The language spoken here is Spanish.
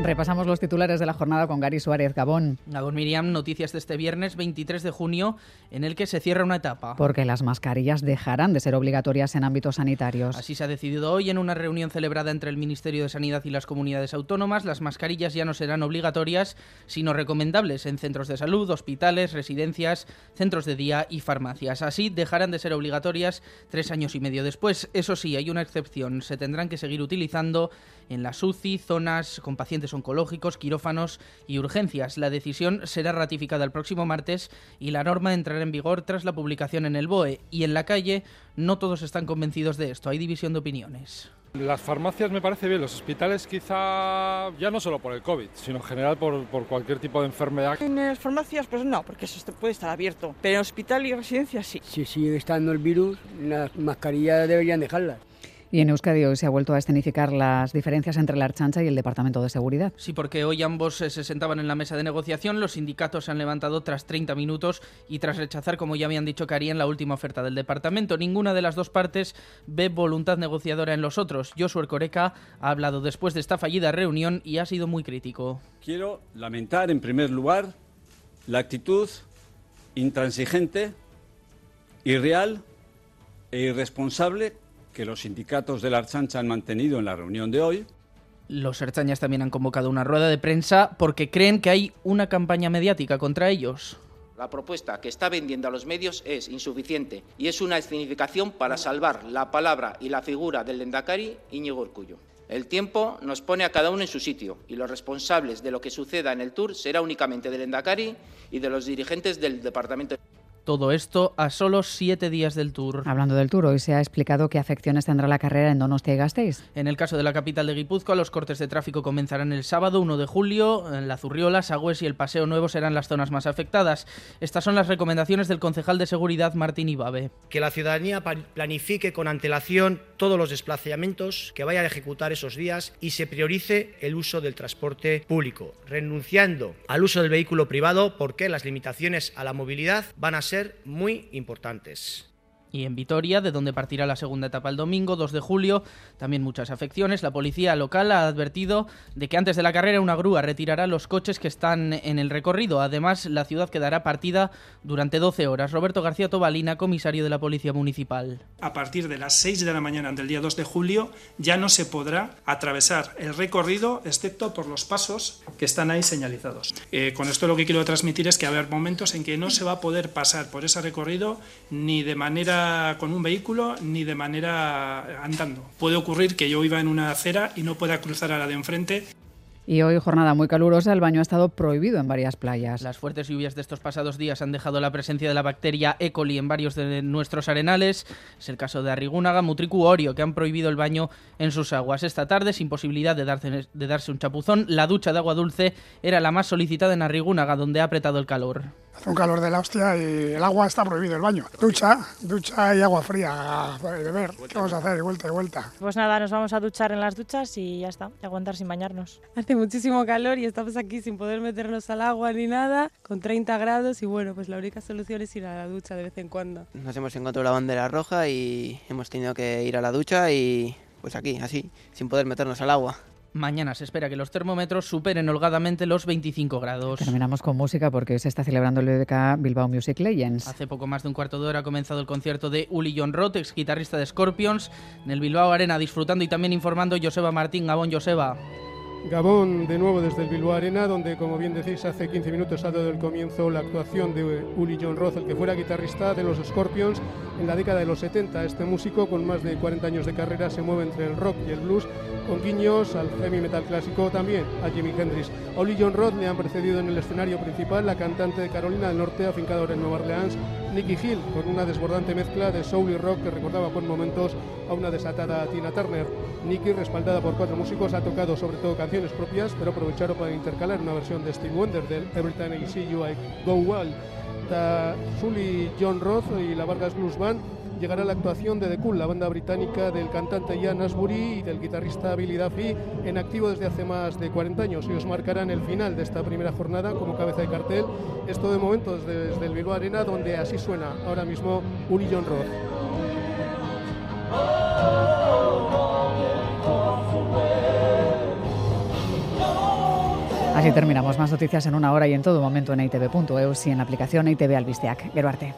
Repasamos los titulares de la jornada con Gary Suárez Gabón. Gabón Miriam, noticias de este viernes 23 de junio en el que se cierra una etapa. Porque las mascarillas dejarán de ser obligatorias en ámbitos sanitarios. Así se ha decidido hoy en una reunión celebrada entre el Ministerio de Sanidad y las comunidades autónomas. Las mascarillas ya no serán obligatorias, sino recomendables en centros de salud, hospitales, residencias, centros de día y farmacias. Así dejarán de ser obligatorias tres años y medio después. Eso sí, hay una excepción. Se tendrán que seguir utilizando en las UCI, zonas con pacientes oncológicos, quirófanos y urgencias. La decisión será ratificada el próximo martes y la norma entrará en vigor tras la publicación en el BOE. Y en la calle no todos están convencidos de esto, hay división de opiniones. Las farmacias me parece bien, los hospitales quizá ya no solo por el COVID, sino en general por, por, cualquier tipo de enfermedad. En las farmacias pues no, porque eso puede estar abierto, pero en hospital y residencia sí. Si sigue estando el virus, las mascarillas deberían dejarlas. Y en Euskadi hoy se ha vuelto a escenificar las diferencias entre la Archancha y el Departamento de Seguridad. Sí, porque hoy ambos eh, se sentaban en la mesa de negociación. Los sindicatos se han levantado tras 30 minutos y tras rechazar, como ya habían dicho que harían, la última oferta del departamento. Ninguna de las dos partes ve voluntad negociadora en los otros. Josué Coreca ha hablado después de esta fallida reunión y ha sido muy crítico. Quiero lamentar, en primer lugar, la actitud intransigente, irreal e irresponsable que los sindicatos de la Archancha han mantenido en la reunión de hoy. Los archañas también han convocado una rueda de prensa porque creen que hay una campaña mediática contra ellos. La propuesta que está vendiendo a los medios es insuficiente y es una escenificación para salvar la palabra y la figura del Lendakari Íñigo Urcullo. El tiempo nos pone a cada uno en su sitio y los responsables de lo que suceda en el Tour será únicamente del Endacari y de los dirigentes del Departamento todo esto a solo siete días del Tour. Hablando del Tour, hoy se ha explicado qué afecciones tendrá la carrera en Donostia y Gasteiz. En el caso de la capital de Guipúzcoa, los cortes de tráfico comenzarán el sábado 1 de julio. En la Zurriola, Sagües y el Paseo Nuevo serán las zonas más afectadas. Estas son las recomendaciones del concejal de seguridad Martín Ibabe. Que la ciudadanía planifique con antelación todos los desplazamientos que vayan a ejecutar esos días y se priorice el uso del transporte público, renunciando al uso del vehículo privado porque las limitaciones a la movilidad van a ser muy importantes. Y en Vitoria, de donde partirá la segunda etapa el domingo, 2 de julio, también muchas afecciones. La policía local ha advertido de que antes de la carrera una grúa retirará los coches que están en el recorrido. Además, la ciudad quedará partida durante 12 horas. Roberto García Tobalina, comisario de la Policía Municipal. A partir de las 6 de la mañana del día 2 de julio ya no se podrá atravesar el recorrido excepto por los pasos que están ahí señalizados. Eh, con esto lo que quiero transmitir es que va a haber momentos en que no se va a poder pasar por ese recorrido ni de manera con un vehículo ni de manera andando. Puede ocurrir que yo iba en una acera y no pueda cruzar a la de enfrente. Y hoy jornada muy calurosa, el baño ha estado prohibido en varias playas. Las fuertes lluvias de estos pasados días han dejado la presencia de la bacteria E. coli en varios de nuestros arenales. Es el caso de Arrigúnaga, Mutricu Orio, que han prohibido el baño en sus aguas. Esta tarde, sin posibilidad de darse, de darse un chapuzón, la ducha de agua dulce era la más solicitada en Arrigúnaga, donde ha apretado el calor. Hace un calor de la hostia y el agua está prohibido, el baño. Ducha, ducha y agua fría para beber. ¿Qué vamos a hacer? Vuelta y vuelta. Pues nada, nos vamos a duchar en las duchas y ya está, y aguantar sin bañarnos. Hace muchísimo calor y estamos aquí sin poder meternos al agua ni nada, con 30 grados y bueno, pues la única solución es ir a la ducha de vez en cuando. Nos hemos encontrado la bandera roja y hemos tenido que ir a la ducha y pues aquí, así, sin poder meternos al agua. Mañana se espera que los termómetros superen holgadamente los 25 grados. Terminamos con música porque hoy se está celebrando el BBK Bilbao Music Legends. Hace poco más de un cuarto de hora ha comenzado el concierto de Uli John Roth, ex guitarrista de Scorpions, en el Bilbao Arena, disfrutando y también informando Joseba Martín. Gabón, Joseba. Gabón de nuevo desde el Bilbao Arena, donde como bien decís hace 15 minutos ha dado el comienzo la actuación de Uli John Roth, el que fuera guitarrista de los Scorpions en la década de los 70. Este músico con más de 40 años de carrera se mueve entre el rock y el blues, con guiños al heavy metal clásico también, a Jimi Hendrix. A Uli John Roth le han precedido en el escenario principal la cantante de Carolina del Norte, afincada ahora en Nueva Orleans, Nicky Hill, con una desbordante mezcla de soul y rock que recordaba por momentos a una desatada Tina Turner. Nicky, respaldada por cuatro músicos, ha tocado sobre todo canciones propias, pero aprovecharon para intercalar una versión de Steve Wonder del Every Time I See You I Go Well. Da Sully John Roth y la Vargas Blues Band llegará la actuación de The Cool, la banda británica del cantante Ian Asbury y del guitarrista Billy Duffy, en activo desde hace más de 40 años. Ellos marcarán el final de esta primera jornada como cabeza de cartel. Esto de momento desde, desde el Bilbao Arena, donde así suena ahora mismo Uli John Roth. Así terminamos. Más noticias en una hora y en todo momento en itv.eus y en la aplicación ITV Albisteac. Geruarte.